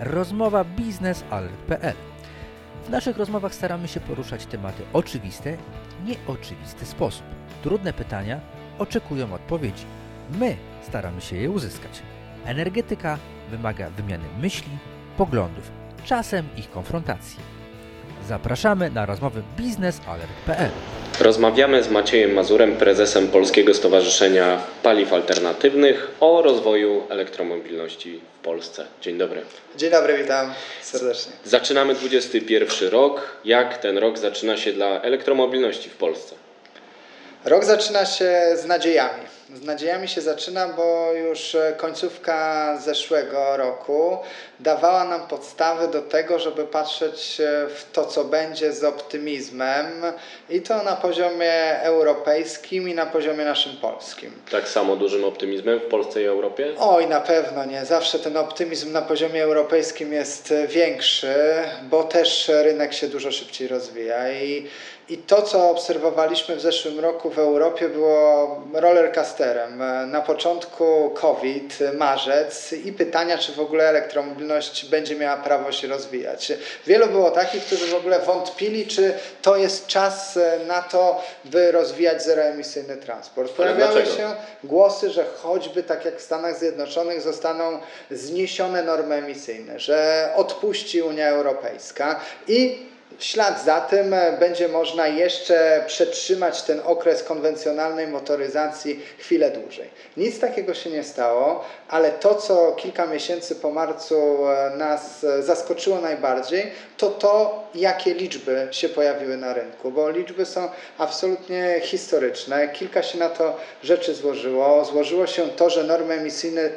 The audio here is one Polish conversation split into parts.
rozmowa biznesalert.pl. W naszych rozmowach staramy się poruszać tematy oczywiste, nieoczywisty sposób. Trudne pytania oczekują odpowiedzi. My staramy się je uzyskać. Energetyka wymaga wymiany myśli, poglądów, czasem ich konfrontacji. Zapraszamy na rozmowy biznesalert.pl. Rozmawiamy z Maciejem Mazurem, prezesem Polskiego Stowarzyszenia Paliw Alternatywnych o rozwoju elektromobilności w Polsce. Dzień dobry. Dzień dobry, witam serdecznie. Zaczynamy 21 rok. Jak ten rok zaczyna się dla elektromobilności w Polsce? Rok zaczyna się z nadziejami. Z nadziejami się zaczyna, bo już końcówka zeszłego roku dawała nam podstawy do tego, żeby patrzeć w to, co będzie z optymizmem i to na poziomie europejskim i na poziomie naszym polskim. Tak samo dużym optymizmem w Polsce i Europie? Oj, na pewno nie. Zawsze ten optymizm na poziomie europejskim jest większy, bo też rynek się dużo szybciej rozwija i i to, co obserwowaliśmy w zeszłym roku w Europie, było rollercoasterem. Na początku COVID, marzec i pytania, czy w ogóle elektromobilność będzie miała prawo się rozwijać. Wielu było takich, którzy w ogóle wątpili, czy to jest czas na to, by rozwijać zeroemisyjny transport. Pojawiały się głosy, że choćby tak jak w Stanach Zjednoczonych zostaną zniesione normy emisyjne, że odpuści Unia Europejska i w ślad za tym e, będzie można jeszcze przetrzymać ten okres konwencjonalnej motoryzacji chwilę dłużej. Nic takiego się nie stało, ale to, co kilka miesięcy po marcu e, nas e, zaskoczyło najbardziej, to to, jakie liczby się pojawiły na rynku, bo liczby są absolutnie historyczne. Kilka się na to rzeczy złożyło. Złożyło się to, że normy emisyjne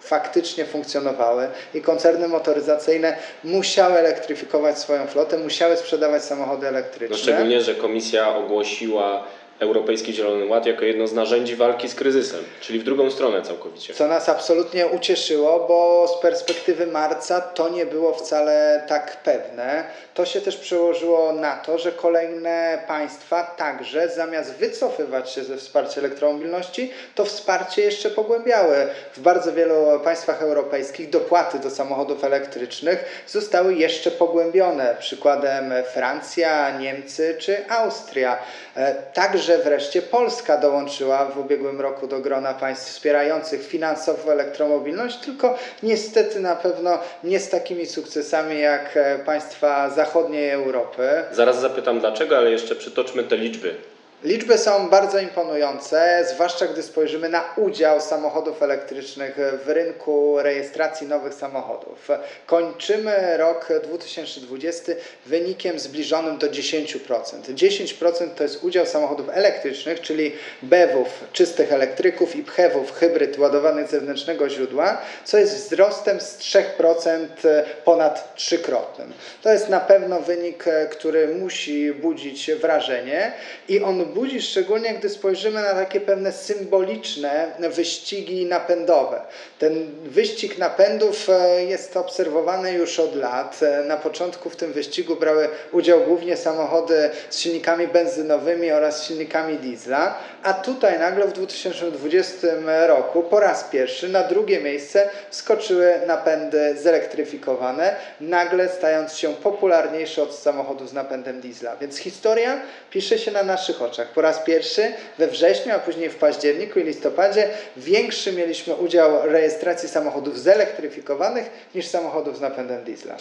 faktycznie funkcjonowały i koncerny motoryzacyjne musiały elektryfikować swoją flotę, musiały sprzedawać samochody elektryczne. No szczególnie, że komisja ogłosiła Europejski Zielony Ład jako jedno z narzędzi walki z kryzysem, czyli w drugą stronę całkowicie. Co nas absolutnie ucieszyło, bo z perspektywy marca to nie było wcale tak pewne. To się też przełożyło na to, że kolejne państwa także zamiast wycofywać się ze wsparcia elektromobilności, to wsparcie jeszcze pogłębiały. W bardzo wielu państwach europejskich dopłaty do samochodów elektrycznych zostały jeszcze pogłębione. Przykładem Francja, Niemcy czy Austria. E, także że wreszcie Polska dołączyła w ubiegłym roku do grona państw wspierających finansowo elektromobilność, tylko niestety na pewno nie z takimi sukcesami jak e, państwa zachodniej Europy. Zaraz zapytam dlaczego, ale jeszcze przytoczmy te liczby. Liczby są bardzo imponujące, zwłaszcza gdy spojrzymy na udział samochodów elektrycznych w rynku rejestracji nowych samochodów. Kończymy rok 2020 wynikiem zbliżonym do 10%. 10% to jest udział samochodów elektrycznych, czyli BEW-ów, czystych elektryków i PHEW-ów, hybryd ładowanych zewnętrznego źródła, co jest wzrostem z 3% ponad trzykrotnym. To jest na pewno wynik, który musi budzić wrażenie i on budzi, szczególnie gdy spojrzymy na takie pewne symboliczne wyścigi napędowe. Ten wyścig napędów e, jest obserwowany już od lat. E, na początku w tym wyścigu brały udział głównie samochody z silnikami benzynowymi oraz silnikami diesla, a tutaj nagle w 2020 roku po raz pierwszy na drugie miejsce wskoczyły napędy zelektryfikowane, nagle stając się popularniejsze od samochodów z napędem diesla. Więc historia pisze się na naszych oczach. Po raz pierwszy we wrześniu, a później w październiku i listopadzie większy mieliśmy udział rejestracji samochodów zelektryfikowanych niż samochodów z napędem diesla.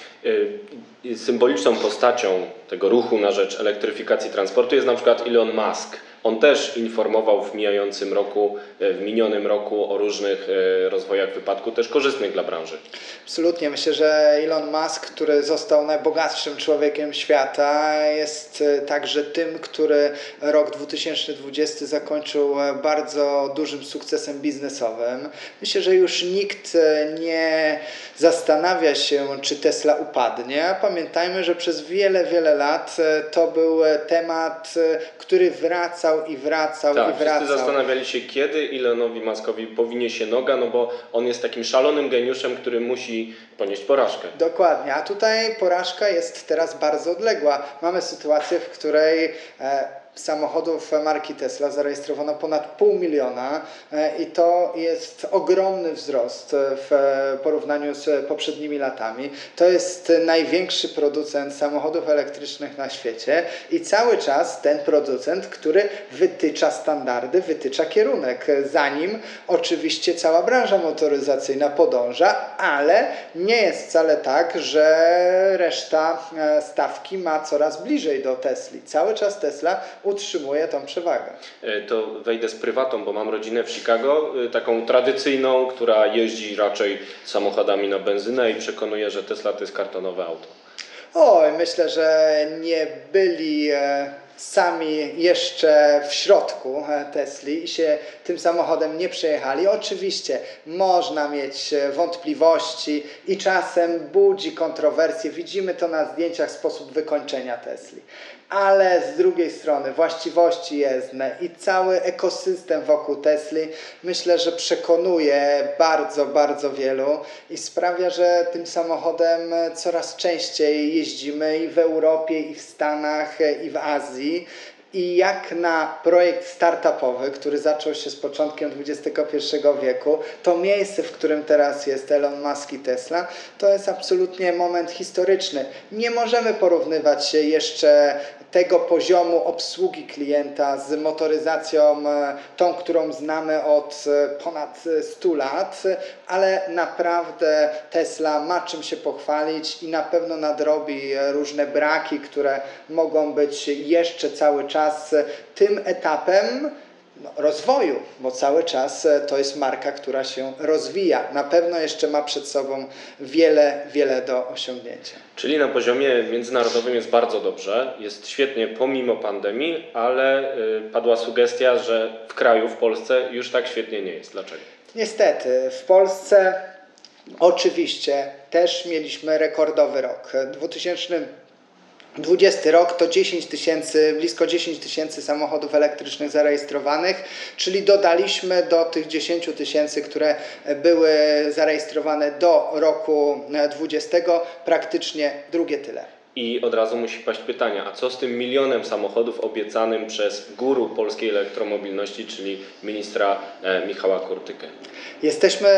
Y, symboliczną postacią tego ruchu na rzecz elektryfikacji transportu jest na przykład Elon Musk on też informował w mijającym roku, e, w minionym roku o różnych e, rozwojach wypadku, też korzystnych dla branży. Absolutnie. Myślę, że Elon Musk, który został najbogatszym człowiekiem świata, jest e, także tym, który rok 2020 zakończył bardzo dużym sukcesem biznesowym. Myślę, że już nikt nie zastanawia się, czy Tesla upadnie. Pamiętajmy, że przez wiele, wiele lat to był temat, który wraca wracał i wracał tak, i wracał. Wszyscy zastanawiali się, kiedy Elonowi Muskowi powinie się noga, no bo on jest takim szalonym geniuszem, który musi ponieść porażkę. Dokładnie, a tutaj porażka jest teraz bardzo odległa. Mamy sytuację, w której e, samochodów marki Tesla zarejestrowano ponad pół miliona e, i to jest ogromny wzrost w porównaniu z poprzednimi latami. To jest największy producent samochodów elektrycznych na świecie i cały czas ten producent, który wytycza standardy, wytycza kierunek, zanim oczywiście cała branża motoryzacyjna podąża, ale nie jest wcale tak, że reszta e, stawki ma coraz bliżej do Tesli. Cały czas Tesla utrzymuje tą przewagę. E, to wejdę z prywatą, bo mam rodzinę w Chicago, e, taką tradycyjną, która jeździ raczej samochodami na benzynę i przekonuje, że Tesla to jest kartonowe auto. Oj, myślę, że nie byli e, sami jeszcze w środku Tesli i się tym samochodem nie przejechali. Oczywiście można mieć wątpliwości i czasem budzi kontrowersje. Widzimy to na zdjęciach sposób wykończenia Tesli ale z drugiej strony właściwości jezdne i cały ekosystem wokół Tesli myślę, że przekonuje bardzo, bardzo wielu i sprawia, że tym samochodem coraz częściej jeździmy i w Europie, i w Stanach, i w Azji. I jak na projekt startupowy, który zaczął się z początkiem XXI wieku, to miejsce, w którym teraz jest Elon Musk i Tesla, to jest absolutnie moment historyczny. Nie możemy porównywać się jeszcze tego poziomu obsługi klienta z motoryzacją, e, tą, którą znamy od e, ponad 100 lat, ale naprawdę Tesla ma czym się pochwalić i na pewno nadrobi różne braki, które mogą być jeszcze cały czas tym etapem, rozwoju, bo cały czas e, to jest marka, która się rozwija. Na pewno jeszcze ma przed sobą wiele, wiele do osiągnięcia. Czyli na poziomie międzynarodowym jest bardzo dobrze, jest świetnie pomimo pandemii, ale y, padła sugestia, że w kraju, w Polsce już tak świetnie nie jest. Dlaczego? Niestety, w Polsce oczywiście też mieliśmy rekordowy rok. 2000 20 rok to 10 tysięcy, blisko 10 tysięcy samochodów elektrycznych zarejestrowanych, czyli dodaliśmy do tych 10 tysięcy, które były zarejestrowane do roku 20, praktycznie drugie tyle. I od razu musi paść pytanie, a co z tym milionem samochodów obiecanym przez guru polskiej elektromobilności, czyli ministra e, Michała Kurtykę? Jesteśmy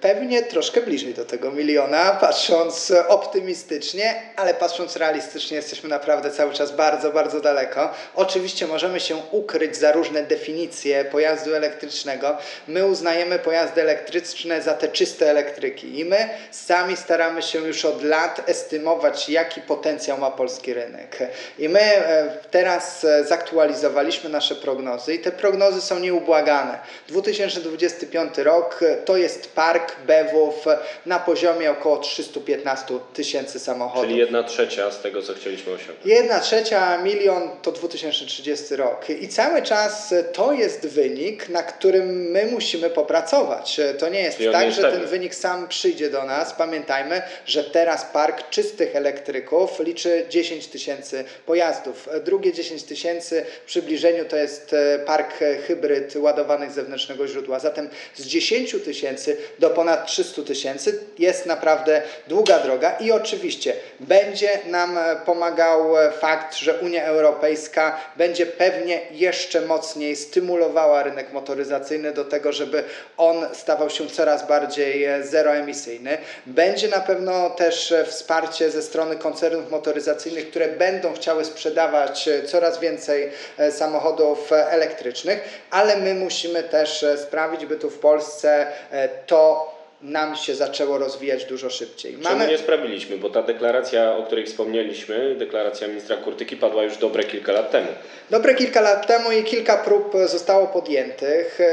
pewnie troszkę bliżej do tego miliona, patrząc optymistycznie, ale patrząc realistycznie, jesteśmy naprawdę cały czas bardzo, bardzo daleko. Oczywiście możemy się ukryć za różne definicje pojazdu elektrycznego. My uznajemy pojazdy elektryczne za te czyste elektryki i my sami staramy się już od lat estymować, jaki potencjał ma polski rynek. I my e, teraz e, zaktualizowaliśmy nasze prognozy i te prognozy są nieubłagane. 2025 rok to jest park BEW-ów na poziomie około 315 tysięcy samochodów. Czyli jedna trzecia z tego, co chcieliśmy osiągnąć. Jedna trzecia, milion to 2030 rok. I cały czas to jest wynik, na którym my musimy popracować. To nie jest tak, że ten wynik sam przyjdzie do nas. Pamiętajmy, że teraz park czystych elektryków liczy 10 tysięcy pojazdów. Drugie 10 tysięcy w przybliżeniu to jest e, park hybryd ładowanych z zewnętrznego źródła. Zatem z 10 tysięcy do ponad 300 tysięcy. Jest naprawdę długa droga i oczywiście będzie nam e, pomagał e, fakt, że Unia Europejska będzie pewnie jeszcze mocniej stymulowała rynek motoryzacyjny do tego, żeby on stawał się coraz bardziej e, zeroemisyjny. Będzie na pewno też wsparcie ze strony motoryzacyjnych, które będą chciały sprzedawać coraz więcej samochodów elektrycznych, ale my musimy też sprawić, by tu w Polsce to nam się zaczęło rozwijać dużo szybciej. Mamy... Czemu nie sprawiliśmy? Bo ta deklaracja, o której wspomnieliśmy, deklaracja ministra Kurtyki padła już dobre kilka lat temu. Dobre kilka lat temu i kilka prób zostało podjętych. E,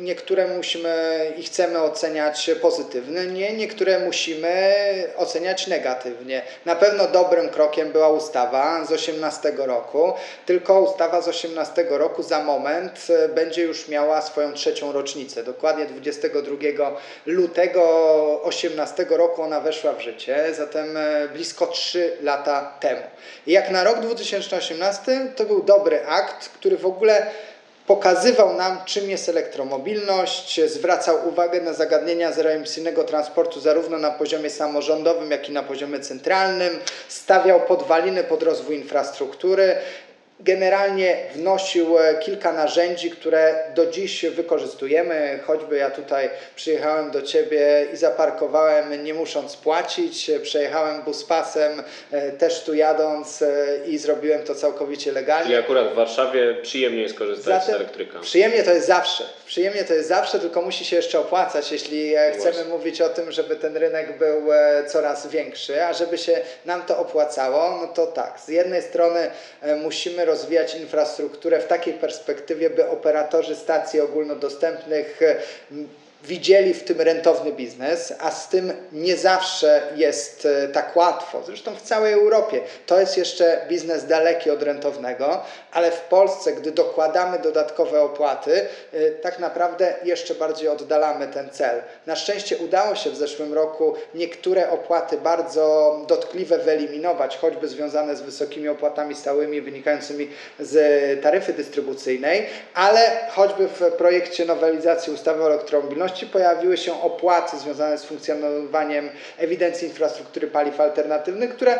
niektóre musimy i chcemy oceniać pozytywnie, niektóre musimy oceniać negatywnie. Na pewno dobrym krokiem była ustawa z 18 roku, tylko ustawa z 18 roku za moment e, będzie już miała swoją trzecią rocznicę. Dokładnie 22 lutego 2018 roku ona weszła w życie, zatem e, blisko 3 lata temu. I jak na rok 2018 to był dobry akt, który w ogóle pokazywał nam, czym jest elektromobilność, zwracał uwagę na zagadnienia zeroemisyjnego transportu zarówno na poziomie samorządowym, jak i na poziomie centralnym, stawiał podwaliny pod rozwój infrastruktury generalnie wnosił e, kilka narzędzi, które do dziś wykorzystujemy. Choćby ja tutaj przyjechałem do Ciebie i zaparkowałem nie musząc płacić, przejechałem buspasem e, też tu jadąc e, i zrobiłem to całkowicie legalnie. Czyli akurat w Warszawie przyjemnie jest korzystać Zatem z elektryka. Przyjemnie to jest zawsze. Przyjemnie to jest zawsze, tylko musi się jeszcze opłacać, jeśli chcemy Właśnie. mówić o tym, żeby ten rynek był coraz większy, a żeby się nam to opłacało, no to tak, z jednej strony musimy rozwijać infrastrukturę w takiej perspektywie, by operatorzy stacji ogólnodostępnych widzieli w tym rentowny biznes, a z tym nie zawsze jest e, tak łatwo. Zresztą w całej Europie to jest jeszcze biznes daleki od rentownego, ale w Polsce, gdy dokładamy dodatkowe opłaty, e, tak naprawdę jeszcze bardziej oddalamy ten cel. Na szczęście udało się w zeszłym roku niektóre opłaty bardzo dotkliwe wyeliminować, choćby związane z wysokimi opłatami stałymi wynikającymi z taryfy dystrybucyjnej, ale choćby w projekcie nowelizacji ustawy o elektromobilności pojawiły się opłaty związane z funkcjonowaniem ewidencji infrastruktury paliw alternatywnych, które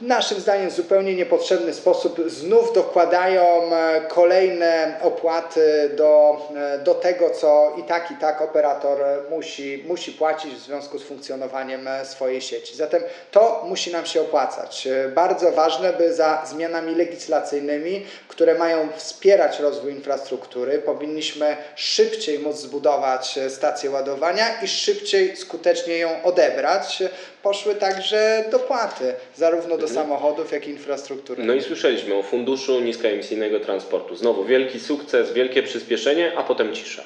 naszym zdaniem w zupełnie niepotrzebny sposób znów dokładają e, kolejne opłaty do, e, do tego, co i tak, i tak operator musi, musi płacić w związku z funkcjonowaniem e, swojej sieci. Zatem to musi nam się opłacać. Bardzo ważne, by za zmianami legislacyjnymi, które mają wspierać rozwój infrastruktury, powinniśmy szybciej móc zbudować stację ładowania i szybciej, skutecznie ją odebrać, poszły także dopłaty, zarówno do mhm. samochodów, jak i infrastruktury. No i słyszeliśmy o Funduszu Niskoemisyjnego Transportu. Znowu wielki sukces, wielkie przyspieszenie, a potem cisza.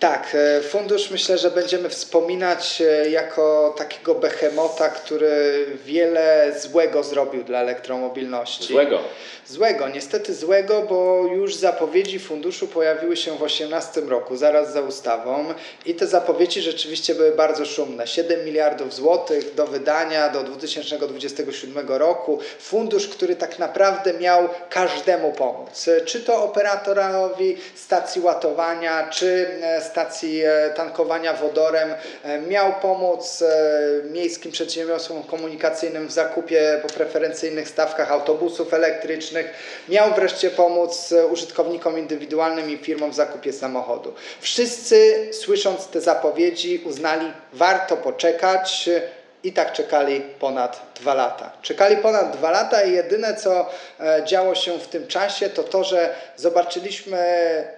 Tak, e, fundusz myślę, że będziemy wspominać e, jako takiego behemota, który wiele złego zrobił dla elektromobilności. Złego. Złego, niestety złego, bo już zapowiedzi funduszu pojawiły się w 2018 roku, zaraz za ustawą i te zapowiedzi rzeczywiście były bardzo szumne. 7 miliardów złotych do wydania do 2027 roku. Fundusz, który tak naprawdę miał każdemu pomóc. Czy to operatorowi stacji ładowania, czy e, stacji e, tankowania wodorem, e, miał pomóc miejskim przedsiębiorstwom komunikacyjnym w zakupie po preferencyjnych stawkach autobusów elektrycznych, miał wreszcie pomóc użytkownikom indywidualnym i firmom w zakupie samochodu. Wszyscy, słysząc te zapowiedzi, uznali, warto poczekać. I tak czekali ponad dwa lata. Czekali ponad dwa lata i jedyne, co e, działo się w tym czasie, to to, że zobaczyliśmy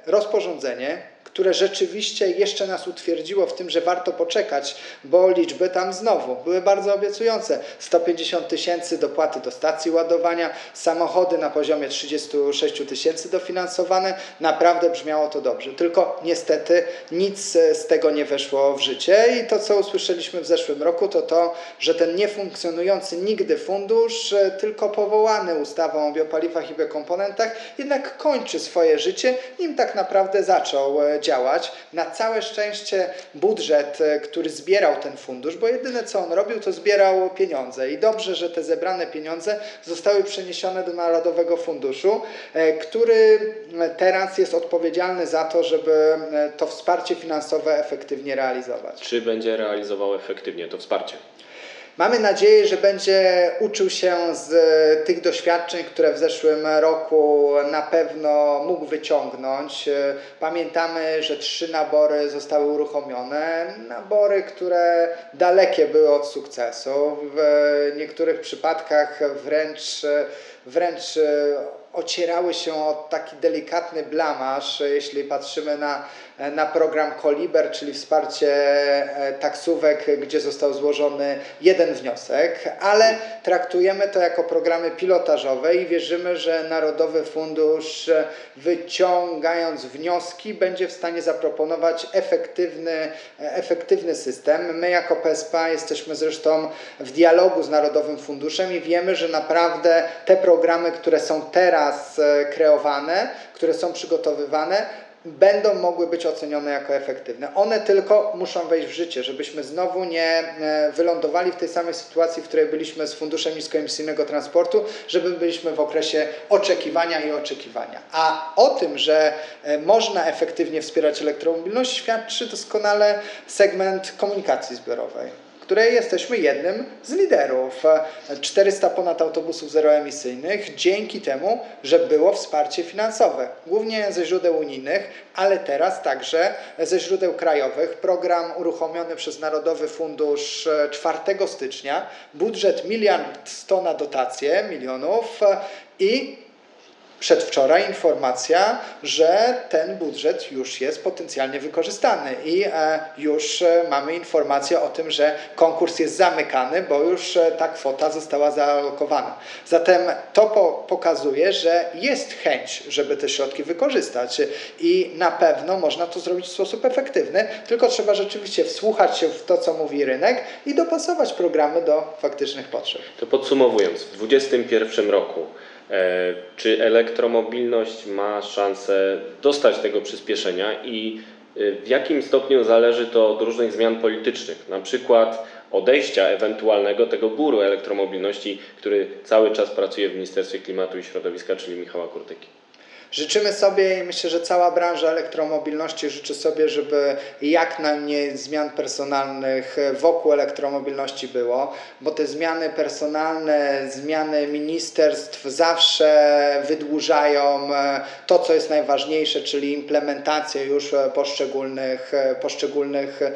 rozporządzenie, które rzeczywiście jeszcze nas utwierdziło w tym, że warto poczekać, bo liczby tam znowu były bardzo obiecujące. 150 tysięcy dopłaty do stacji ładowania, samochody na poziomie 36 tysięcy dofinansowane. Naprawdę brzmiało to dobrze. Tylko niestety nic z tego nie weszło w życie i to, co usłyszeliśmy w zeszłym roku, to to, że ten niefunkcjonujący nigdy fundusz, tylko powołany ustawą o biopaliwach i biokomponentach, jednak kończy swoje życie, nim tak naprawdę zaczął e, działać. Na całe szczęście budżet, e, który zbierał ten fundusz, bo jedyne co on robił, to zbierał pieniądze. I dobrze, że te zebrane pieniądze zostały przeniesione do Narodowego Funduszu, e, który teraz jest odpowiedzialny za to, żeby e, to wsparcie finansowe efektywnie realizować. Czy będzie realizował efektywnie to wsparcie? Mamy nadzieję, że będzie uczył się z e, tych doświadczeń, które w zeszłym roku na pewno mógł wyciągnąć. E, pamiętamy, że trzy nabory zostały uruchomione. Nabory, które dalekie były od sukcesu. W niektórych przypadkach wręcz, wręcz ocierały się o taki delikatny blamaż, jeśli patrzymy na E, na program Koliber, czyli wsparcie e, taksówek, gdzie został złożony jeden wniosek, ale traktujemy to jako programy pilotażowe i wierzymy, że Narodowy Fundusz e, wyciągając wnioski będzie w stanie zaproponować efektywny, efektywny system. My jako PSPA jesteśmy zresztą w dialogu z Narodowym Funduszem i wiemy, że naprawdę te programy, które są teraz kreowane, które są przygotowywane, będą mogły być ocenione jako efektywne. One tylko muszą wejść w życie, żebyśmy znowu nie e, wylądowali w tej samej sytuacji, w której byliśmy z Funduszem Niskoemisyjnego Transportu, żeby byliśmy w okresie oczekiwania i oczekiwania. A o tym, że e, można efektywnie wspierać elektromobilność, świadczy doskonale segment komunikacji zbiorowej której jesteśmy jednym z liderów. 400 ponad autobusów zeroemisyjnych dzięki temu, że było wsparcie finansowe, głównie ze źródeł unijnych, ale teraz także ze źródeł krajowych. Program uruchomiony przez Narodowy Fundusz 4 stycznia, budżet miliard 100 na dotacje milionów i przedwczoraj informacja, że ten budżet już jest potencjalnie wykorzystany i e, już e, mamy informację o tym, że konkurs jest zamykany, bo już e, ta kwota została zaalokowana. Zatem to pokazuje, że jest chęć, żeby te środki wykorzystać i na pewno można to zrobić w sposób efektywny, tylko trzeba rzeczywiście wsłuchać się w to, co mówi rynek i dopasować programy do faktycznych potrzeb. To podsumowując, w 2021 roku czy elektromobilność ma szansę dostać tego przyspieszenia i e, w jakim stopniu zależy to od różnych zmian politycznych, na przykład odejścia ewentualnego tego guru elektromobilności, który cały czas pracuje w Ministerstwie Klimatu i Środowiska, czyli Michała Kurtyki. Życzymy sobie i myślę, że cała branża elektromobilności życzy sobie, żeby jak najmniej zmian personalnych wokół elektromobilności było, bo te zmiany personalne, zmiany ministerstw zawsze wydłużają e, to, co jest najważniejsze, czyli implementację już poszczególnych, poszczególnych e,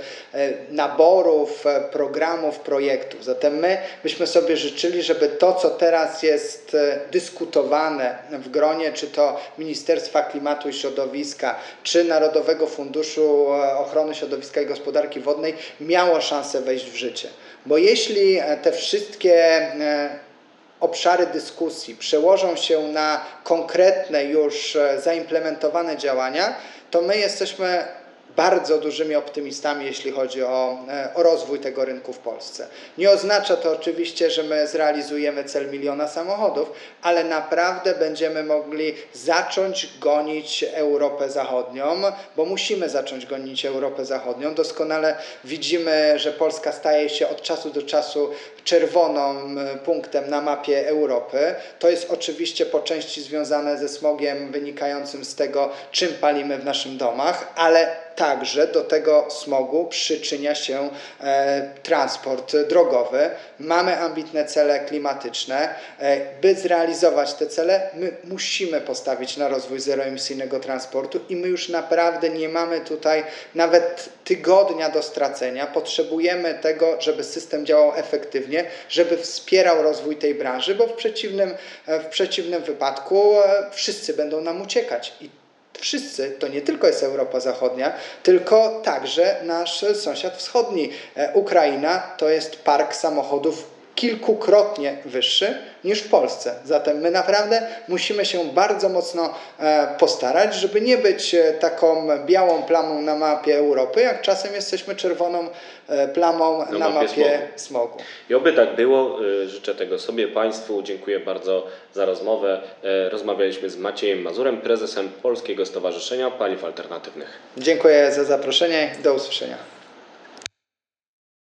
naborów, programów, projektów. Zatem my byśmy sobie życzyli, żeby to, co teraz jest e, dyskutowane w gronie, czy to Ministerstwa Klimatu i Środowiska czy Narodowego Funduszu e, Ochrony Środowiska i Gospodarki Wodnej miało szansę wejść w życie. Bo jeśli e, te wszystkie e, obszary dyskusji przełożą się na konkretne już zaimplementowane działania, to my jesteśmy bardzo dużymi optymistami, jeśli chodzi o, e, o rozwój tego rynku w Polsce. Nie oznacza to oczywiście, że my zrealizujemy cel miliona samochodów, ale naprawdę będziemy mogli zacząć gonić Europę Zachodnią, bo musimy zacząć gonić Europę Zachodnią. Doskonale widzimy, że Polska staje się od czasu do czasu czerwonym punktem na mapie Europy. To jest oczywiście po części związane ze smogiem wynikającym z tego, czym palimy w naszych domach, ale także do tego smogu przyczynia się e, transport drogowy. Mamy ambitne cele klimatyczne. E, by zrealizować te cele, my musimy postawić na rozwój zeroemisyjnego transportu i my już naprawdę nie mamy tutaj nawet tygodnia do stracenia. Potrzebujemy tego, żeby system działał efektywnie, żeby wspierał rozwój tej branży, bo w przeciwnym, e, w przeciwnym wypadku wszyscy będą nam uciekać. I wszyscy, to nie tylko jest Europa Zachodnia, tylko także nasz sąsiad wschodni. E, Ukraina to jest park samochodów kilkukrotnie wyższy niż w Polsce. Zatem my naprawdę musimy się bardzo mocno e, postarać, żeby nie być e, taką białą plamą na mapie Europy, jak czasem jesteśmy czerwoną e, plamą na, na mapie, mapie smogu. smogu. I oby tak było. Życzę tego sobie, Państwu. Dziękuję bardzo za rozmowę. Rozmawialiśmy z Maciejem Mazurem, prezesem Polskiego Stowarzyszenia Paliw Alternatywnych. Dziękuję za zaproszenie. Do usłyszenia.